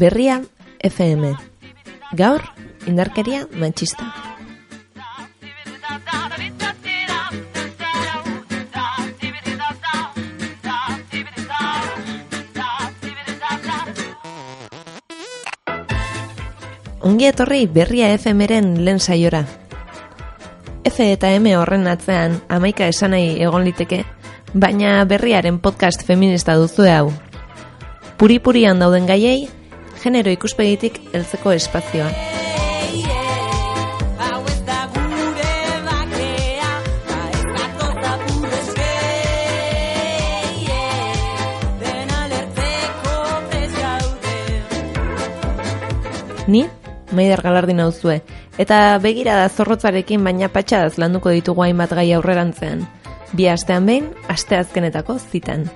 Berria FM. Gaur, indarkeria mantxista. Ongi etorri Berria FM-eren lehen saiora. F eta M horren atzean amaika esanai egon liteke, baina berriaren podcast feminista duzu hau. Puri-purian dauden gaiei, genero ikuspegitik heltzeko espazioa. Ni, Maider Galardin nauzue, eta begira da zorrotzarekin baina patxadaz landuko ditugu hainbat gai aurrerantzean. Bi astean behin, asteazkenetako zitan.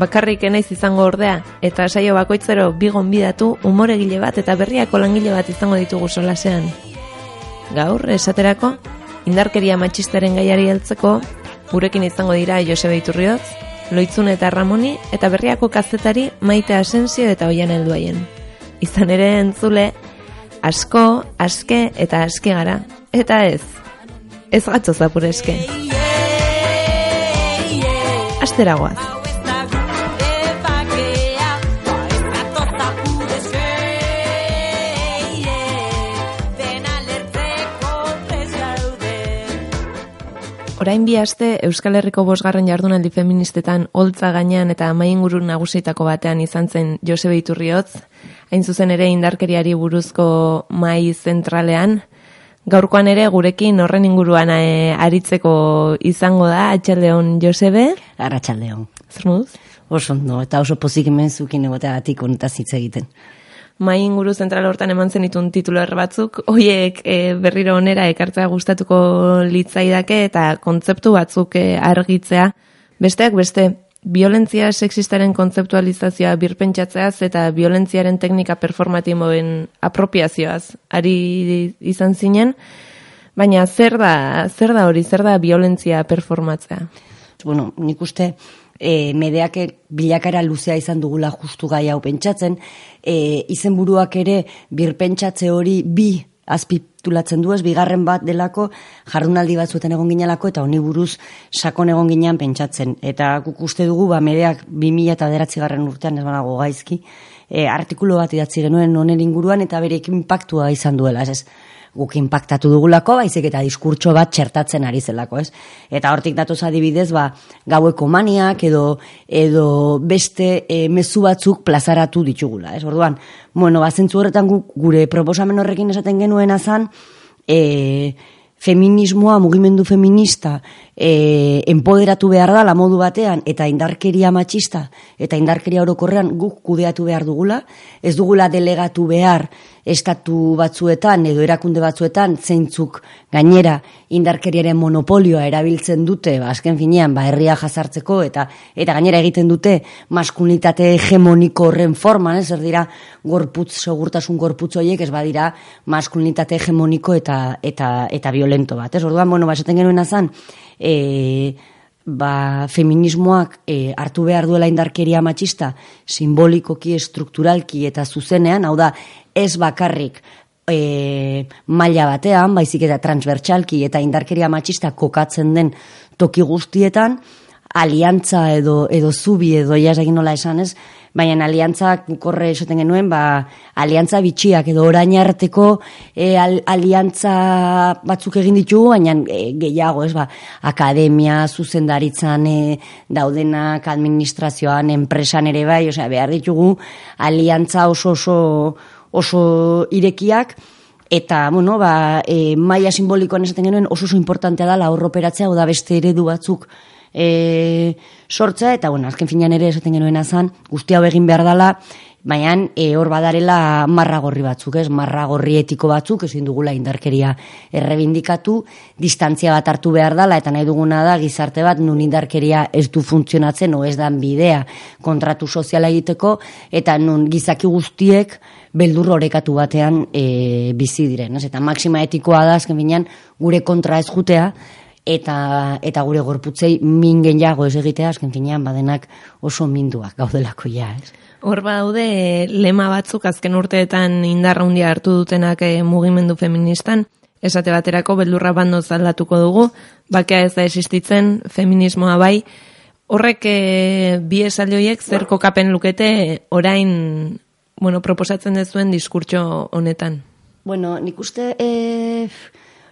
Bakarrik enaiz izango ordea, eta saio bakoitzero bigon bidatu umoregile bat eta berriako langile bat izango ditugu solasean. Gaur, esaterako, indarkeria matxistaren gaiari heltzeko, gurekin izango dira Josebe Iturriotz, Loitzun eta Ramoni, eta berriako kazetari maite asensio eta oian helduaien. Izan ere entzule, asko, aske eta aske gara. Eta ez, ez gatzo zapur eske. Asteragoaz. Orain bi aste Euskal Herriko bosgarren jardunaldi feministetan holtza gainean eta mainguru nagusietako batean izan zen Josebe Iturriotz, hain zuzen ere indarkeriari buruzko mai zentralean. Gaurkoan ere gurekin horren inguruan e, aritzeko izango da, Atxaldeon Josebe. Arratxaldeon. Zer moduz? Oso, no, eta oso pozik hemen zukin egotea atik honetaz hitz egiten. Mai inguru zentral hortan eman zen itun titular batzuk, hoiek e, berriro onera ekartzea gustatuko litzaidake eta kontzeptu batzuk e, argitzea. Besteak beste, violentzia sexistaren kontzeptualizazioa birpentsatzeaz eta violentziaren teknika performatiboen apropiazioaz ari izan zinen, baina zer da, zer da hori, zer da violentzia performatzea? Bueno, nik uste e, medeak bilakara luzea izan dugula justu gai hau pentsatzen, e, izenburuak ere birpentsatze hori bi azpitulatzen du ez, bigarren bat delako jardunaldi batzuetan egon ginelako eta honi buruz sakon egon ginean pentsatzen. Eta guk uste dugu, ba, medeak 2000 eta deratzi garren urtean ez banago gaizki, e, artikulo bat idatzi genuen honen inguruan eta bere impactua izan duela, ez guk impactatu dugulako, baizik eta diskurtso bat txertatzen ari zelako, ez? Eta hortik datoz adibidez, ba, gaueko maniak edo, edo beste e, mezu batzuk plazaratu ditugula, ez? Orduan, bueno, bazentzu horretan gure proposamen horrekin esaten genuen azan, e, feminismoa, mugimendu feminista, e, empoderatu behar da la modu batean, eta indarkeria matxista, eta indarkeria orokorrean guk kudeatu behar dugula, ez dugula delegatu behar estatu batzuetan edo erakunde batzuetan zeintzuk gainera indarkeriaren monopolioa erabiltzen dute, ba, azken finean, ba, herria jazartzeko, eta eta gainera egiten dute maskulinitate hegemoniko horren forman, ez dira gorputz, segurtasun gorputz horiek, ez badira maskulinitate hegemoniko eta, eta, eta violento bat. Ez orduan, bueno, ba, esaten genuen azan, e, ba, feminismoak e, hartu behar duela indarkeria matxista simbolikoki, estrukturalki eta zuzenean, hau da, ez bakarrik e, maila batean, baizik eta transbertsalki eta indarkeria matxista kokatzen den toki guztietan, aliantza edo, edo zubi edo jasagin nola esan ez, baina aliantzak korre esaten genuen, ba, aliantza bitxiak edo orain arteko e, aliantza batzuk egin ditugu, baina e, gehiago, ez ba, akademia, zuzendaritzan e, daudenak, administrazioan, enpresan ere bai, osea, behar ditugu, aliantza oso oso, oso irekiak, Eta, bueno, ba, e, maia simbolikoan esaten genuen oso oso importantea da la horroperatzea, oda beste eredu batzuk e, sortza, eta bueno, azken finean ere esaten genuen azan, guzti hau egin behar dela, baina e, hor badarela marra gorri batzuk, ez? Marra gorri etiko batzuk, ezin dugula indarkeria errebindikatu, distantzia bat hartu behar dela, eta nahi duguna da gizarte bat nun indarkeria ez du funtzionatzen, o ez dan bidea kontratu soziala egiteko, eta nun gizaki guztiek beldur horekatu batean e, bizi diren. Ez? Eta maksima etikoa da, azken finean, gure kontra ez jutea, eta eta gure gorputzei mingen jago ez egitea azken finean badenak oso minduak gaudelako ja, ez. Hor daude lema batzuk azken urteetan indarra handia hartu dutenak eh, mugimendu feministan, esate baterako beldurra bando zaldatuko dugu, bakea ez da existitzen, feminismoa bai, horrek e, bi esalioiek zer kokapen lukete orain bueno, proposatzen dezuen diskurtso honetan. Bueno, nik uste e,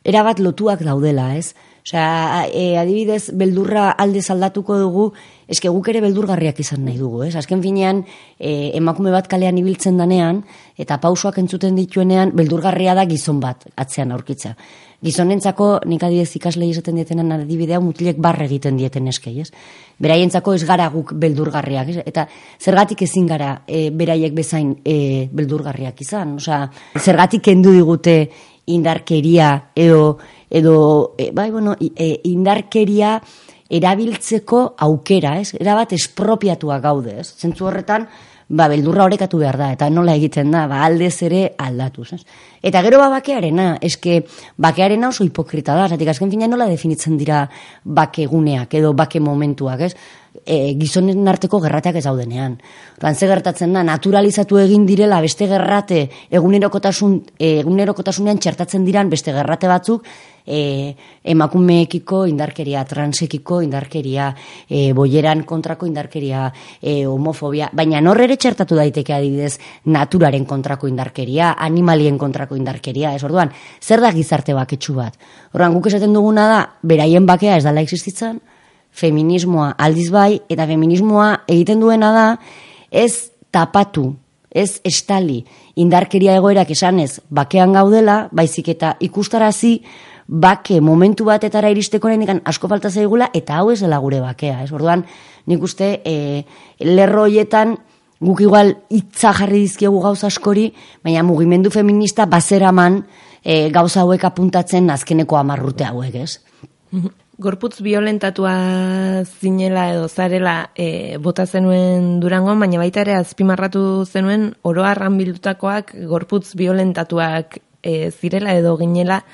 erabat lotuak daudela, ez? Osea, e, adibidez, beldurra alde aldatuko dugu, eske guk ere beldurgarriak izan nahi dugu, ez? Azken finean, e, emakume bat kalean ibiltzen danean, eta pausoak entzuten dituenean, beldurgarria da gizon bat, atzean aurkitza. Gizonentzako, nik adibidez ikasle izaten dietenan adibidea, mutilek barre egiten dieten eskei, ez? Beraientzako ez gara guk beldurgarriak, ez? Eta zergatik ezin gara e, beraiek bezain e, beldurgarriak izan? Osea, zergatik kendu digute indarkeria edo edo e, bai, bueno, e, indarkeria erabiltzeko aukera, ez? Erabat espropiatua gaude, ez? Zentzu horretan, ba, beldurra horekatu behar da, eta nola egiten da, ba, aldez ere aldatuz, ez? Eta gero ba, bakearena, eske, bakearena oso hipokrita da, zatik azken fina nola definitzen dira bakeguneak, edo bake momentuak, ez? e, gizonen arteko gerrateak ez daudenean. Oran, ze gertatzen da, naturalizatu egin direla beste gerrate, egunerokotasun, egunerokotasunean txertatzen diran beste gerrate batzuk, e, emakumeekiko indarkeria, transekiko indarkeria, e, boieran kontrako indarkeria, e, homofobia, baina norre ere txertatu daiteke adibidez naturaren kontrako indarkeria, animalien kontrako indarkeria, ez orduan, zer da gizarte baketsu bat? Orduan, guk esaten duguna da, beraien bakea ez dala existitzen, feminismoa aldiz bai, eta feminismoa egiten duena da, ez tapatu, ez estali, indarkeria egoerak esanez, bakean gaudela, baizik eta ikustarazi, bake momentu batetara iristeko nahi asko falta zaigula, eta hau ez dela gure bakea. Ez? Orduan, nik uste, e, lerroietan, guk igual hitza jarri dizkiegu gauza askori, baina mugimendu feminista bazeraman e, gauza hauek apuntatzen azkeneko amarrute hauek, ez? Gorputz violentatua zinela edo zarela e, bota zenuen durango, baina baita ere azpimarratu zenuen oroarran bildutakoak gorputz violentatuak e, zirela edo ginela.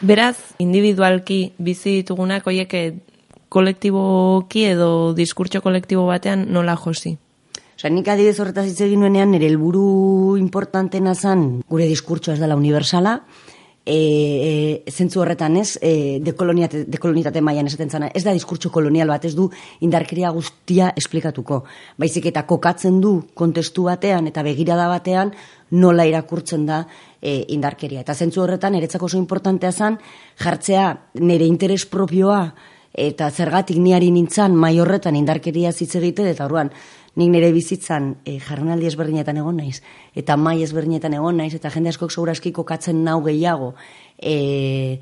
Beraz, individualki bizi ditugunak hoiek e, kolektiboki edo diskurtso kolektibo batean nola josi? Osa, nik adibidez horretaz hitz egin nuenean, nire helburu importantena zan gure diskurtsoa ez dela universala, e, e, zentzu horretan ez, e, dekolonitate maian esaten zana, ez da diskurtso kolonial bat, ez du indarkeria guztia esplikatuko. Baizik eta kokatzen du kontestu batean eta begirada batean nola irakurtzen da e, indarkeria. Eta zentzu horretan, eretzako oso importantea zan, jartzea nire interes propioa eta zergatik niari nintzan mai horretan indarkeria zitze egite, eta orduan, nik nire bizitzan e, jarronaldi ezberdinetan egon naiz, eta mai ezberdinetan egon naiz, eta jende askok zauraski kokatzen nau gehiago, e,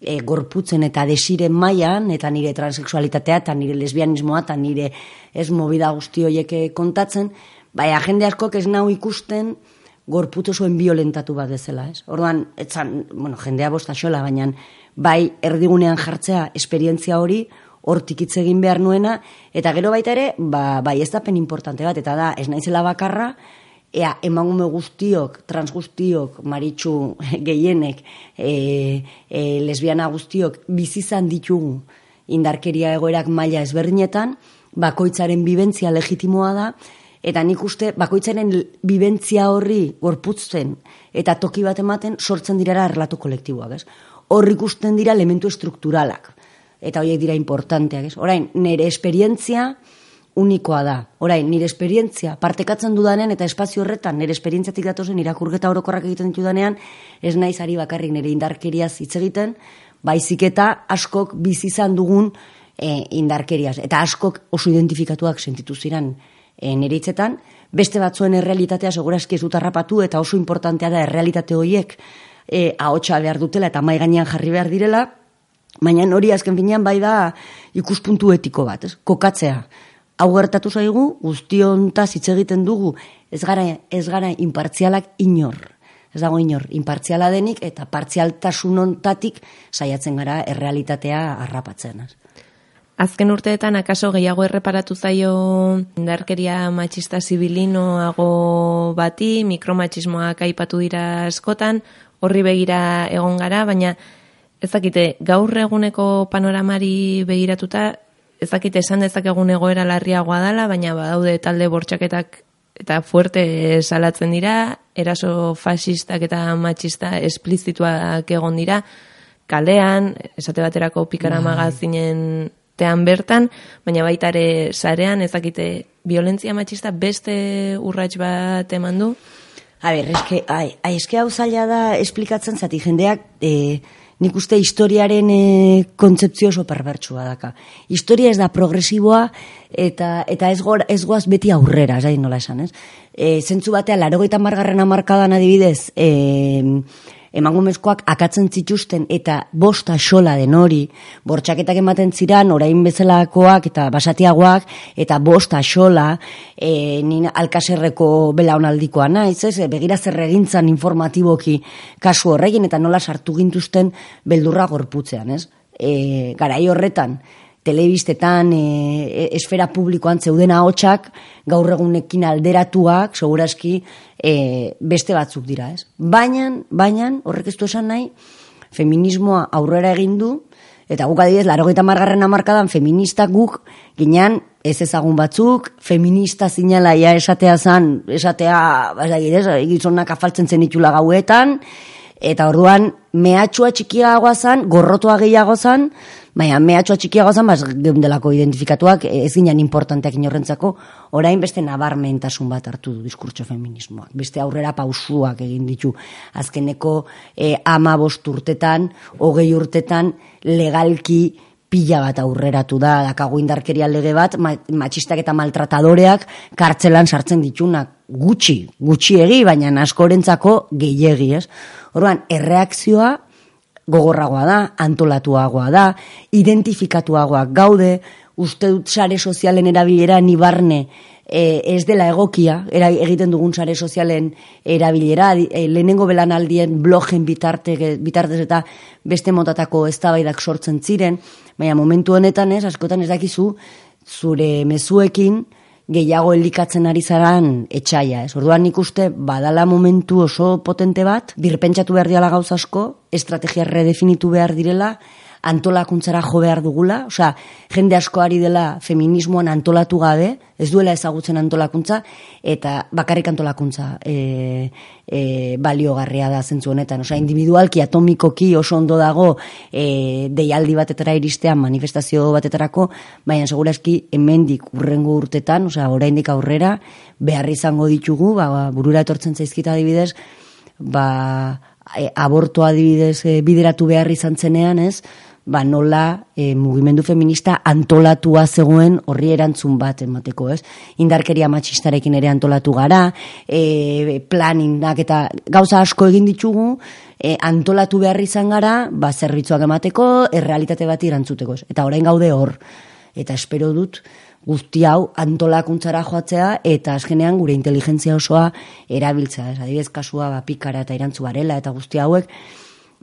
e, gorputzen eta desiren mailan eta nire transexualitatea, eta nire lesbianismoa, eta nire ez mobida guzti horiek kontatzen, bai, jende askok ez nau ikusten, gorputzo zuen violentatu bat dezela, ez? Orduan, etzan, bueno, jendea bosta xola, baina bai erdigunean jartzea esperientzia hori, hortik hitz egin behar nuena, eta gero baita ere, ba, bai ez da pen importante bat, eta da, ez naizela bakarra, ea, emagume guztiok, trans guztiok, maritxu gehienek, e, e, lesbiana guztiok, bizizan ditugu indarkeria egoerak maila ezberdinetan, bakoitzaren bibentzia legitimoa da, eta nik uste bakoitzaren bibentzia horri gorputzen eta toki bat ematen sortzen dirara erlatu kolektiboak, ez? Horri ikusten dira elementu estrukturalak eta horiek dira importanteak, ez? Orain, nire esperientzia unikoa da. Orain, nire esperientzia partekatzen dudanean eta espazio horretan nire esperientziatik datozen irakurgeta orokorrak egiten dudanean, ez naiz ari bakarrik nire indarkeriaz hitz egiten, baizik eta askok bizi izan dugun e, indarkeriaz. Eta askok oso identifikatuak sentitu ziren e, nire hitzetan, beste batzuen errealitatea segurazki ez dut harrapatu eta oso importantea da errealitate horiek e, ahotsa behar dutela eta mai gainean jarri behar direla, Baina hori azken finean bai da ikuspuntu etiko bat, ez? kokatzea. Hau gertatu zaigu, guztionta hitz egiten dugu, ez gara, ez gara inpartzialak inor. Ez dago inor, inpartziala denik eta partzialtasun ontatik saiatzen gara errealitatea harrapatzen. Azken urteetan akaso gehiago erreparatu zaio indarkeria matxista zibilinoago bati, mikromatxismoak aipatu dira askotan, horri begira egon gara, baina ezakite, gaur eguneko panoramari begiratuta, ezakite esan dezakegun egoera larriagoa dela, baina badaude talde bortxaketak eta fuerte salatzen dira, eraso fasistak eta matxista esplizituak egon dira, kalean, esate baterako pikara bai. magazinen tean bertan, baina baita ere sarean, ezakite, violentzia matxista beste urrats bat eman du? A ber, eske, ai, eske hau zaila da esplikatzen zati jendeak, e, nik uste historiaren e, kontzeptzio oso perbertsua daka. Historia ez da progresiboa eta eta ez, gor, ez goaz beti aurrera, zai nola esan, ez? E, zentzu batea, laro margarren amarkadan adibidez, e, emangumezkoak akatzen zituzten eta bosta xola den hori, bortxaketak ematen ziran, orain bezalakoak eta basatiagoak, eta bosta xola, e, nina alkaserreko belaunaldikoa naiz, ez, begira zer egintzan informatiboki kasu horrekin, eta nola sartu gintuzten beldurra gorputzean, ez? E, garai horretan, telebistetan, e, esfera publikoan zeuden ahotsak gaur egunekin alderatuak, segurazki, e, beste batzuk dira, ez? Baina, baina, horrek ez du esan nahi, feminismoa aurrera egin du, eta guk adibidez, laro gita margarren amarkadan, feministak guk, ginean, ez ezagun batzuk, feminista zinela ia esatea zan, esatea, basa ez, gizonak afaltzen zen itxula gauetan, eta orduan, mehatxua txikiagoa zan, gorrotua gehiago zan, Baina, mehatxoa txikiago zan, baz, geundelako identifikatuak, ez ginen importanteak inorrentzako, orain beste nabarmentasun bat hartu du diskurtso feminismoak. Beste aurrera pausuak egin ditu. Azkeneko e, ama urtetan, hogei urtetan, legalki pila bat aurreratu da, dakago indarkeria lege bat, matxistak eta maltratadoreak kartzelan sartzen ditunak gutxi, gutxi egi, baina askorentzako gehiegi, ez? Orduan, erreakzioa gogorragoa da, antolatuagoa da, identifikatuagoak gaude, uste dut sare sozialen erabilera nibarne e, ez dela egokia, era, egiten dugun sare sozialen erabilera, e, lehenengo belanaldien blogen bitarte, bitartez eta beste motatako eztabaidak sortzen ziren, baina momentu honetan ez, askotan ez dakizu, zure mezuekin, gehiago elikatzen ari zaran etxaia, ez? Orduan nik uste badala momentu oso potente bat, birpentsatu behar diala gauz asko, estrategia redefinitu behar direla, antolakuntzara jo behar dugula, osea, jende asko ari dela feminismoan antolatu gabe, ez duela ezagutzen antolakuntza, eta bakarrik antolakuntza e, e, baliogarria da zentzu honetan. Osea, individualki, atomikoki oso ondo dago e, deialdi batetara iristean, manifestazio batetarako, baina segurazki hemendik urrengo urtetan, osea, oraindik aurrera, behar izango ditugu, ba, burura etortzen zaizkita adibidez, ba, e, aborto adibidez e, bideratu behar izan zenean, ez? Ba, nola e, mugimendu feminista antolatua zegoen horri erantzun bat emateko, ez? Indarkeria matxistarekin ere antolatu gara, e, planindak eta gauza asko egin ditugu, e, antolatu behar izan gara, ba, zerbitzuak emateko, errealitate bat irantzuteko, ez? Eta orain gaude hor, eta espero dut, guzti hau antolakuntzara joatzea eta azkenean gure inteligentzia osoa erabiltzea. Ez, adibidez kasua ba, pikara eta irantzu barela eta guzti hauek,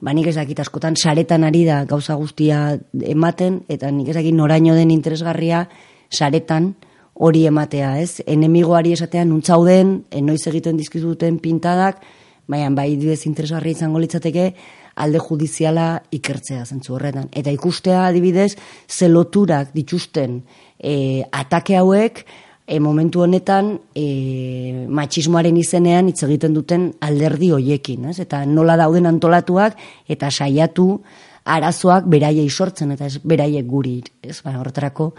ba nik ezakit askotan saretan ari da gauza guztia ematen, eta nik ezakit noraino den interesgarria saretan hori ematea, ez? Enemigoari esatean nuntzauden, enoiz egiten dizkizuten pintadak, baina bai didez interesgarri izango litzateke alde judiziala ikertzea zentzu horretan. Eta ikustea adibidez, zeloturak dituzten e, atake hauek, e, momentu honetan e, matxismoaren izenean hitz egiten duten alderdi hoiekin, ez? Eta nola dauden antolatuak eta saiatu arazoak beraiei sortzen eta ez beraiek guri, ez? Ba, horretarako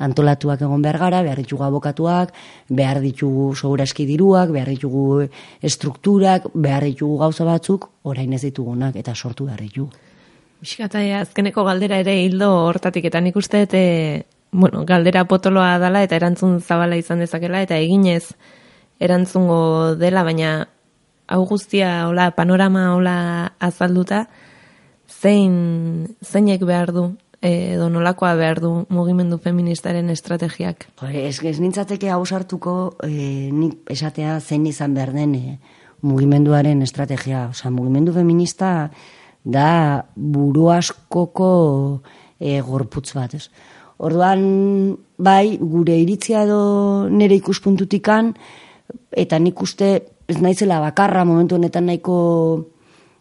antolatuak egon behar gara, behar ditugu abokatuak, behar ditugu segurazki diruak, behar ditugu estrukturak, behar ditugu gauza batzuk, orain ez ditugunak eta sortu behar ditugu. Biskata, azkeneko galdera ere hildo hortatik, eta nik uste, bueno, galdera potoloa dela eta erantzun zabala izan dezakela eta eginez erantzungo dela, baina hau guztia hola, panorama hola azalduta, zein, zeinek behar du edo nolakoa behar du mugimendu feministaren estrategiak? Ez, ez nintzateke hau sartuko e, nik esatea zein izan behar den e, mugimenduaren estrategia. Osa, mugimendu feminista da buru askoko e, gorputz bat, ez? Orduan, bai, gure iritzia edo nire ikuspuntutikan, eta nik uste ez naizela bakarra momentu honetan nahiko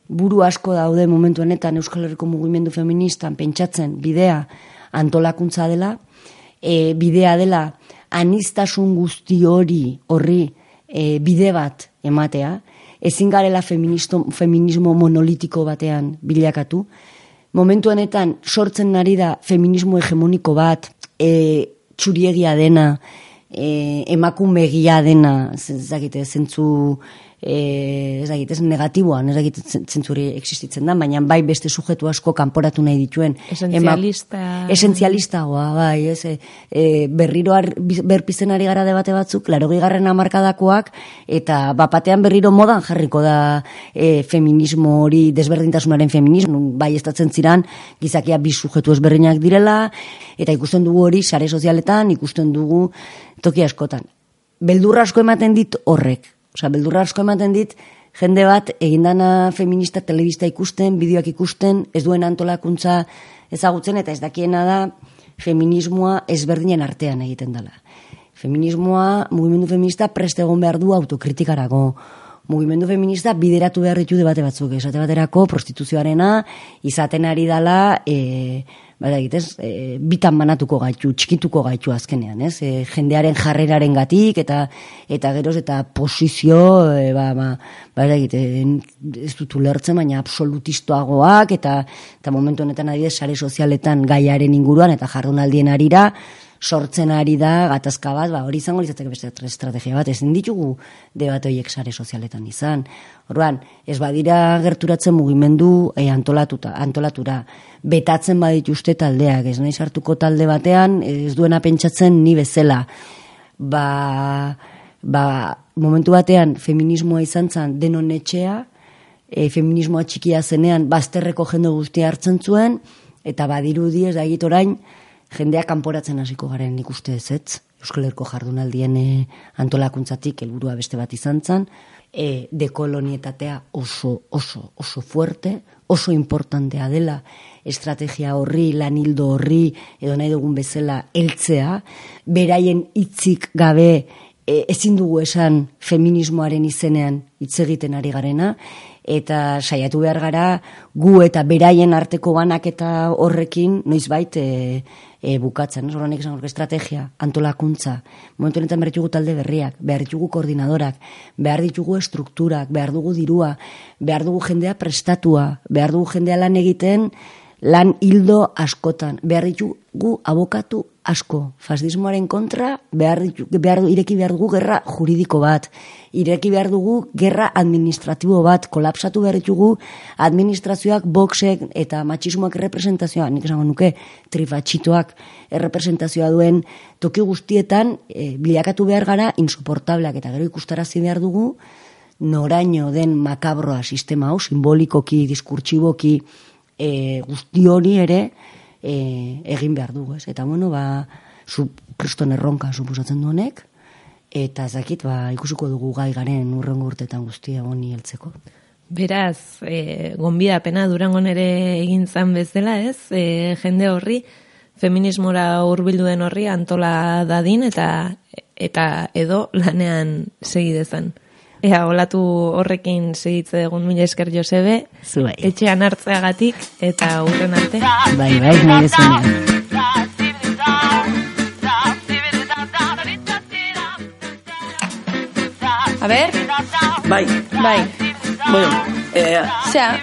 buru asko daude momentu honetan Euskal Herriko mugimendu feministan pentsatzen bidea antolakuntza dela, e, bidea dela anistasun guzti hori horri e, bide bat ematea, ezin garela feministo, feminismo monolitiko batean bilakatu, momentu honetan sortzen ari da feminismo hegemoniko bat, e, txuriegia dena, e, emakumegia dena, zentzu, zentzu e, ez dakit, ez negatiboan, ez dakit zentzuri existitzen da, baina bai beste sujetu asko kanporatu nahi dituen. Esenzialista. Ema, esenzialista, bai, ez, e, e, berriro ar, berpizen ari gara debate batzuk, laro gigarren amarkadakoak, eta bapatean berriro modan jarriko da e, feminismo hori, desberdintasunaren feminismo, bai estatzen ziran, gizakia bi sujetu ezberdinak direla, eta ikusten dugu hori sare sozialetan, ikusten dugu toki askotan. Beldurra asko ematen dit horrek, Osa, beldurra asko ematen dit, jende bat egindana feminista telebista ikusten, bideoak ikusten, ez duen antolakuntza ezagutzen, eta ez dakiena da feminismoa ezberdinen artean egiten dela. Feminismoa, mugimendu feminista preste egon behar du autokritikarago. Mugimendu feminista bideratu behar ditu debate batzuk. Esate baterako prostituzioarena izaten ari dela... E, bada egitez, e, bitan manatuko gaitu, txikituko gaitu azkenean, ez? E, jendearen jarreraren gatik, eta eta geroz, eta posizio, e, ba, ba, bada egite, ez dut ulertzen, baina absolutistoagoak, eta, eta momentu honetan adidez, sare sozialetan gaiaren inguruan, eta jardunaldien arira, sortzen ari da gatazka bat, ba, hori izango litzateke beste estrategia bat, ezin ditugu debate horiek sare sozialetan izan. Orduan, ez badira gerturatzen mugimendu e, antolatuta, antolatura, betatzen badituzte taldeak, ez nahi sartuko talde batean, ez duena pentsatzen ni bezala. Ba, ba, momentu batean feminismoa izan zen denon etxea, e, feminismoa txikia zenean bazterreko jende guztia hartzen zuen, eta badirudi ez da orain, jendea kanporatzen hasiko garen ikuste ez ez, Euskal Herko jardunaldien e, antolakuntzatik helburua beste bat izan zen, e, dekolonietatea oso, oso, oso fuerte, oso importantea dela, estrategia horri, lanildo horri, edo nahi dugun bezala heltzea, beraien hitzik gabe e, ezin dugu esan feminismoaren izenean hitz egiten ari garena, eta saiatu behar gara gu eta beraien arteko banak eta horrekin noizbait e, e, bukatzen. Zoro nik esan estrategia, antolakuntza, momentu honetan behar ditugu talde berriak, behar ditugu koordinadorak, behar ditugu estrukturak, behar dugu dirua, behar dugu jendea prestatua, behar dugu jendea lan egiten, lan hildo askotan. Behar ditugu abokatu asko. Fascismoaren kontra, behar, behar, ireki behar dugu gerra juridiko bat. Ireki behar dugu gerra administratibo bat. Kolapsatu behar ditugu administrazioak, boxek eta matxismoak errepresentazioa, nik esango nuke, trifatxitoak errepresentazioa duen toki guztietan e, bilakatu behar gara insoportableak eta gero ikustarazi behar dugu noraino den makabroa sistema hau, simbolikoki, diskurtsiboki, e, guzti hori ere e, egin behar dugu, ez? Eta bueno, ba, zu, kriston erronka suposatzen du honek, eta zakit, ba, ikusiko dugu gai garen urrengo urtetan guztia honi heltzeko. Beraz, e, gonbida pena durangon ere egin zan bezala, ez? E, jende horri, feminismora hurbilduen horri antola dadin eta eta edo lanean segi dezan. Ea, olatu horrekin segitze egun mila esker Josebe. Zuei. Etxean hartzeagatik eta urren arte. Bai, bai, nahi dezunean. A ver. Bai. Bai. Bueno, eh, Osea,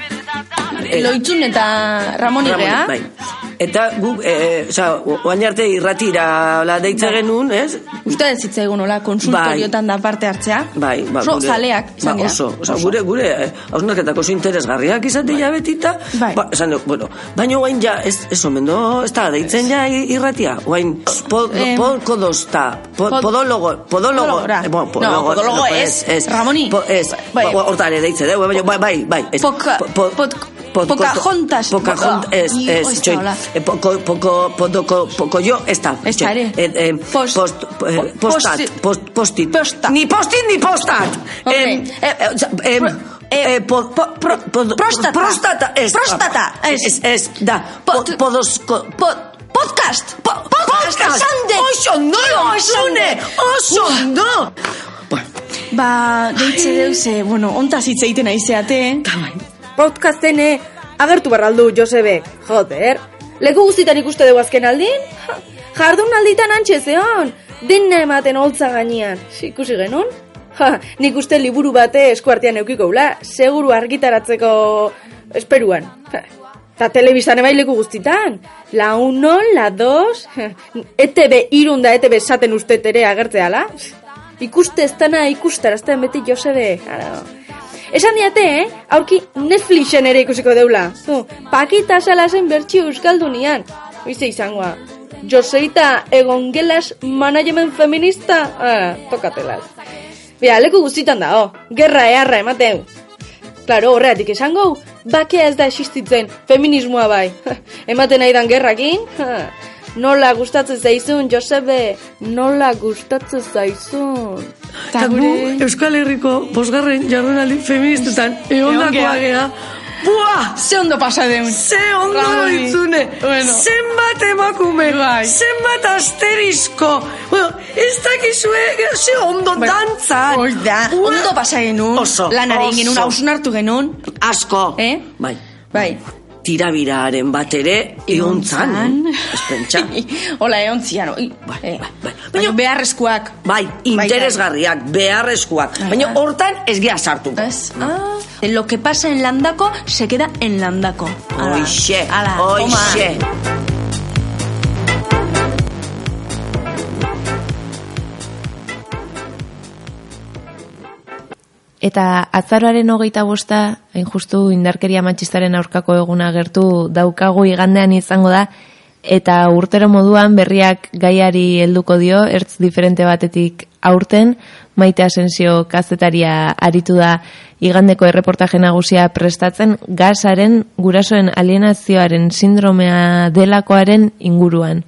eh, loitzun eta Ramon Igea. Bai. Eta guk, eh, oza, oain arte irratira la deitza Bai. genuen, ez? Uste ez zitzaigun hola konsultoriotan da parte hartzea. Bai, ba, Oso gure- zaleak, ba, izan dira. oso, oza, gure, gure, eh, hausnarketak oso interesgarriak izate ja betita, Bai. ba, esan bueno, baina guain ja, ez, ez omen do, ez da, deitzen ja irratia, po, pod- podólogo, podólogo, Podólogora. eh, bueno, No, podólogo no, ez, ez, Ramoni. po, ez, Bai. ba, hortare deitze, de, baina, bai, bai, bai, ez, Poca- po- po- pod- pod- Pocahontas. Pocahontas, ez, Ih, ez, ez da, txoin, hola. eh, poco, poco, poco, poco yo, da ere. eh, eh, Post- post, eh, po- postat, post, postit, Posta. ni postit ni postat, Em, eh, eh, em, pro- eh, eh, po- po- pro- po- prostata. prostata, ez, Prostata, ez. ez, ez, da, Po- po- podos, Po- podcast. Po- podcast. Esan dut. oso ondo, Esan osune, dut. oso ondo, bueno, Ba, deitze deuse, bueno, ontaz hitz egiten aizeate. Podcasten eh, agertu barraldu Josebek. Joder, leku guztitan ikuste dugu azken aldin? Jardun alditan antxe zeon, dena ematen holtza gainean. Si, Ikusi genuen? Ha, nik uste liburu bate eskuartean eukiko ula, seguru argitaratzeko esperuan. Ha, Ta telebistan ebaileku guztitan. La 1, la 2, ETB irunda ETB esaten uste ere agertzeala. Ikuste ez dana ikustarazten beti Josebe. Ara. Esan diate, eh? Aurki Netflixen ere ikusiko deula. Zu, pakita salasen bertxio euskaldunian. Oize izangoa. Joseita egon gelas management feminista. Ah, tokatelaz. Bia, leku guztitan da, oh. Gerra eharra emateu. Claro, horreatik esango, bakea ez da existitzen, feminismoa bai. Ematen nahi dan gerrakin? Ha. Nola gustatzen zaizun, Josebe? Nola gustatzen zaizun? Eta gu Euskal Herriko bosgarren jardunaldi feministetan egondakoa gea. Bua! Ze ondo pasa deun. Ze ondo Rabi. ditzune! Bueno. Zenbat emakume! Bai. Zenbat asterisko! Bueno, ez dakizue, ze ondo dantza! Hoi da, Ua! ondo pasa genuen. Oso, Lanare egin genuen, hausun hartu genuen. Asko! Eh? Bai. Bai. Tirabiraren bat ere, egontzan. Ez pentsa. Hola, egon zian. Bai, Bai, eh. bai, bai. Baina beharrezkoak. Bai, interesgarriak, beharrezkoak. Bai, Baina bai. hortan ez gea sartuko. ¿Ves? Ah, lo que pasa en Landako se queda en Landako. Ala, Hoixe, Eta azaroaren hogeita bosta, hain justu indarkeria matxistaren aurkako eguna gertu daukagu igandean izango da, eta urtero moduan berriak gaiari helduko dio, ertz diferente batetik aurten, maite asensio kazetaria aritu da igandeko erreportaje nagusia prestatzen gasaren gurasoen alienazioaren sindromea delakoaren inguruan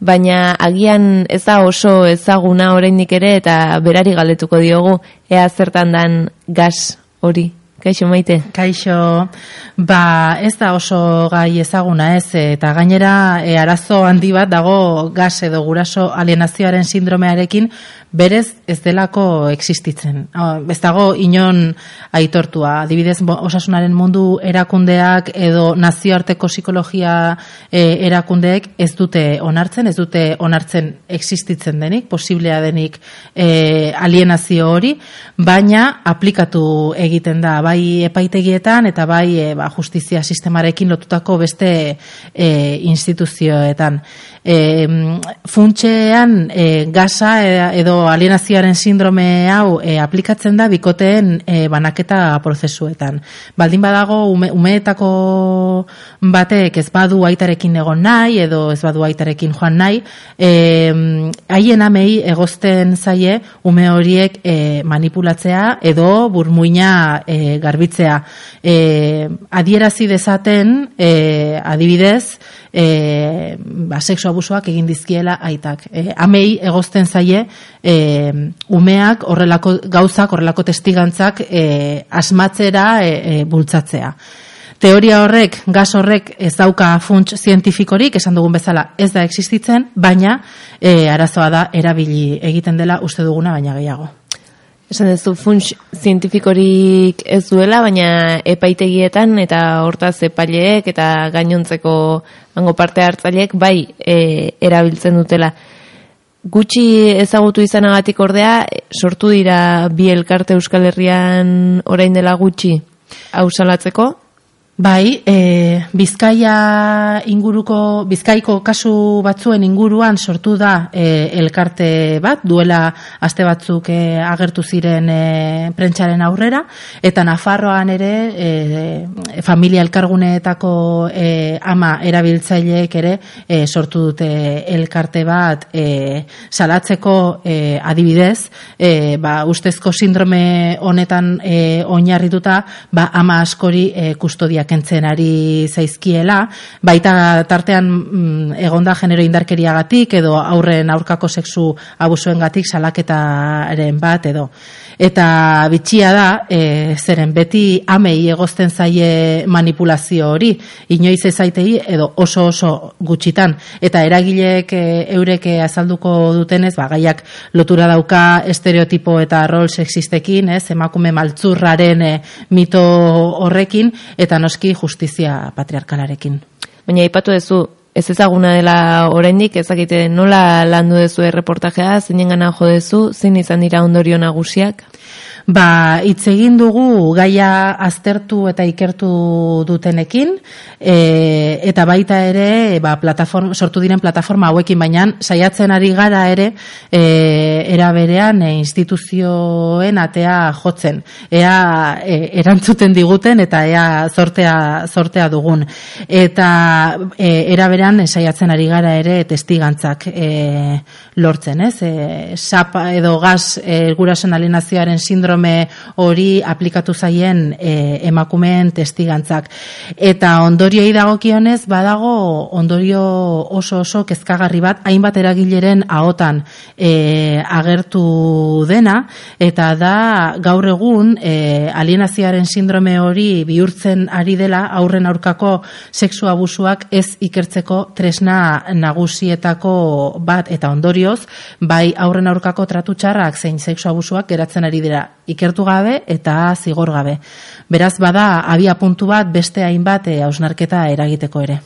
baina agian ez da oso ezaguna oraindik ere eta berari galdetuko diogu ea zertan dan gas hori. Kaixo maite? Kaixo, ba ez da oso gai ezaguna ez, eta gainera e, arazo handi bat dago gas edo guraso alienazioaren sindromearekin berez ez delako existitzen. Ah, Ez dago inon aitortua. Adibidez, osasunaren mundu erakundeak edo nazioarteko psikologia e, erakundeek ez dute onartzen, ez dute onartzen existitzen denik, posiblea denik e, alienazio hori, baina aplikatu egiten da bai epaitegietan eta bai e, ba, justizia sistemarekin lotutako beste e, instituzioetan. E, funtxean e, gasa e, alienazioaren sindrome hau e, aplikatzen da bikoteen e, banaketa prozesuetan. Baldin badago ume, umeetako batek ez badu aitarekin egon nahi edo ez badu aitarekin joan nahi, e, haien amei egozten zaie ume horiek e, manipulatzea edo burmuina e, garbitzea. E, adierazi dezaten, e, adibidez, e, ba, sexu abusoak egin dizkiela aitak. E, amei egozten zaie e, umeak horrelako gauzak, horrelako testigantzak e, asmatzera e, e, bultzatzea. Teoria horrek, gas horrek ez dauka funts zientifikorik, esan dugun bezala ez da existitzen, baina e, arazoa da erabili egiten dela uste duguna baina gehiago. Esan duzu funts zientifikorik ez duela, baina epaitegietan eta hortaz epaileek eta gainontzeko hango parte hartzaileek bai e, erabiltzen dutela. Gutxi ezagutu izanagatik ordea, sortu dira bi elkarte Euskal Herrian orain dela gutxi hau salatzeko? Bai, e, Bizkaia inguruko, Bizkaiko kasu batzuen inguruan sortu da e, elkarte bat, duela aste batzuk e, agertu ziren e, prentsaren aurrera, eta Nafarroan ere e, familia elkarguneetako e, ama erabiltzaileek ere e, sortu dute elkarte bat e, salatzeko e, adibidez, e, ba, ustezko sindrome honetan e, oinarrituta, ba, ama askori e, kustodia kentzen ari zaizkiela, baita tartean mm, egonda genero indarkeriagatik edo aurren aurkako sexu abusuengatik salaketaren bat edo. Eta bitxia da, e, zeren beti amei egozten zaie manipulazio hori, inoiz ezaitei edo oso oso gutxitan. Eta eragileek e, eurek azalduko dutenez, ba, gaiak lotura dauka estereotipo eta rol sexistekin, ez, emakume maltzurraren e, mito horrekin, eta noski justizia patriarkalarekin. Baina aipatu duzu, ez ezaguna dela oraindik ezakite nola landu duzu erreportajea, zeinen gana jo duzu, zein izan dira ondorio nagusiak? Ba, hitz egin dugu gaia aztertu eta ikertu dutenekin, e, eta baita ere, ba, plataforma, sortu diren plataforma hauekin, baina saiatzen ari gara ere, e, era berean e, instituzioen atea jotzen. Ea e, erantzuten diguten eta ea sortea, sortea dugun. Eta e, era berean saiatzen ari gara ere testigantzak e, lortzen, ez? E, sap edo gaz e, gurasoen alienazioaren sindrome hori aplikatu zaien e, emakumeen testigantzak. Eta ondorioi dagokionez badago ondorio oso oso kezkagarri bat hainbat eragileren ahotan e, agertu dena. Eta da gaur egun e, alienazioaren sindrome hori bihurtzen ari dela aurren aurkako sexu abusuak ez ikertzeko tresna nagusietako bat. Eta ondorioz bai aurren aurkako tratu txarrak zein sexu abusuak geratzen ari dira ikertu gabe eta zigor gabe. Beraz bada abia puntu bat beste hainbat e, ausnarketa eragiteko ere.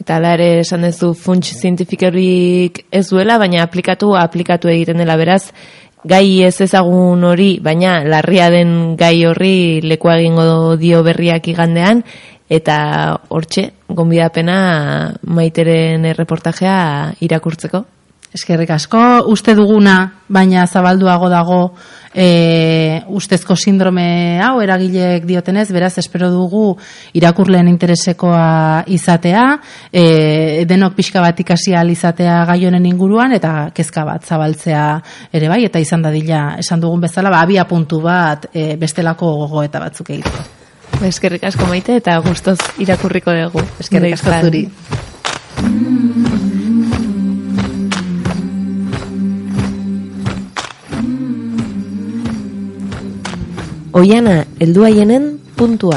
Eta ala ere esan duzu funts zientifikorik ez duela, baina aplikatu aplikatu egiten dela beraz, gai ez ezagun hori, baina larria den gai horri leku egingo dio berriak igandean, eta hortxe, gonbidapena maiteren erreportajea irakurtzeko. Eskerrik asko, uste duguna, baina zabalduago dago e, ustezko sindrome hau, eragileek diotenez, beraz, espero dugu irakurleen interesekoa izatea, e, denok pixka bat ikasi izatea gaionen inguruan, eta kezka bat zabaltzea ere bai, eta izan dadila, esan dugun bezala, ba, abia puntu bat e, bestelako gogo eta batzuk egiteko. Eskerrik asko maite eta gustoz irakurriko dugu. Eskerrik asko zuri. Oiana, heldu haienen puntua.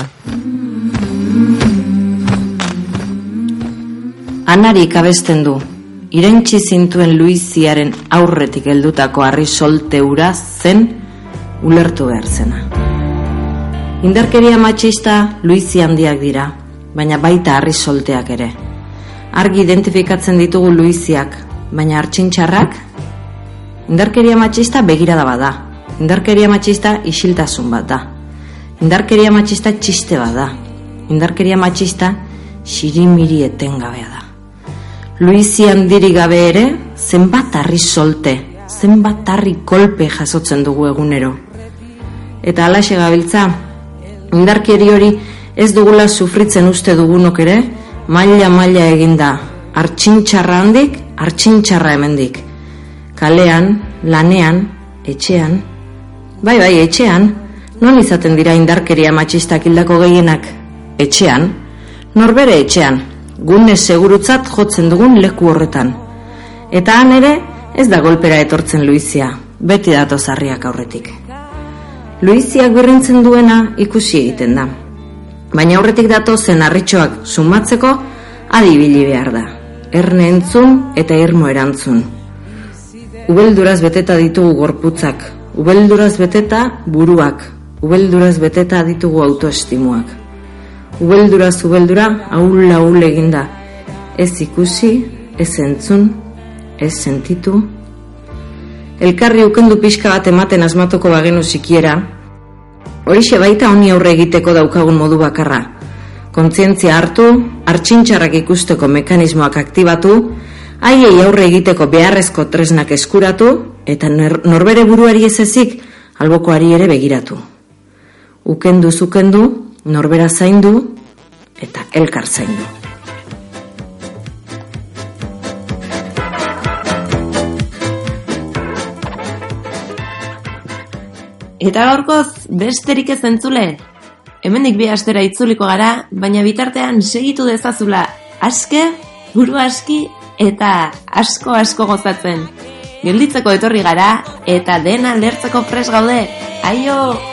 Anarik abesten du, irentxi zintuen Luiziaren aurretik heldutako harri solte ura zen ulertu behar zena. Indarkeria matxista Luizi handiak dira, baina baita harri solteak ere. Argi identifikatzen ditugu Luiziak, baina hartxintxarrak? Indarkeria matxista begirada bada, Indarkeria matxista isiltasun bat da. Indarkeria matxista txiste bat da. Indarkeria matxista xirimiri etengabea da. Luizi handiri gabe ere, zenbat harri solte, zenbat harri kolpe jasotzen dugu egunero. Eta alaxe gabiltza, indarkeri hori ez dugula sufritzen uste dugunok ere, maila maila eginda, artxintxarra handik, artxintxarra hemendik. Kalean, lanean, etxean, Bai, bai, etxean, non izaten dira indarkeria matxistak hildako gehienak? Etxean, norbere etxean, gune segurutzat jotzen dugun leku horretan. Eta han ere, ez da golpera etortzen Luizia, beti dato zarriak aurretik. Luiziak berrintzen duena ikusi egiten da. Baina aurretik dato zen arritxoak sumatzeko adibili behar da. Erne entzun eta irmo erantzun. Ubelduraz beteta ditugu gorputzak, Ubelduraz beteta buruak, ubelduraz beteta ditugu autoestimuak. Ubelduraz ubeldura ahul ahul eginda. Ez ikusi, ez entzun, ez sentitu. Elkarri ukendu pixka bat ematen asmatuko bagenu sikiera, horixe baita honi aurre egiteko daukagun modu bakarra. Kontzientzia hartu, hartxintxarrak ikusteko mekanismoak aktibatu, haiei aurre egiteko beharrezko tresnak eskuratu eta norbere buruari ez ezik albokoari ere begiratu. Ukendu zukendu, norbera zaindu eta elkar zaindu. Eta gaurkoz, besterik ez entzule. Hemendik bi astera itzuliko gara, baina bitartean segitu dezazula aske, buru aski eta asko asko gozatzen. Gelditzeko etorri gara eta dena lertzeko pres gaude. Aio!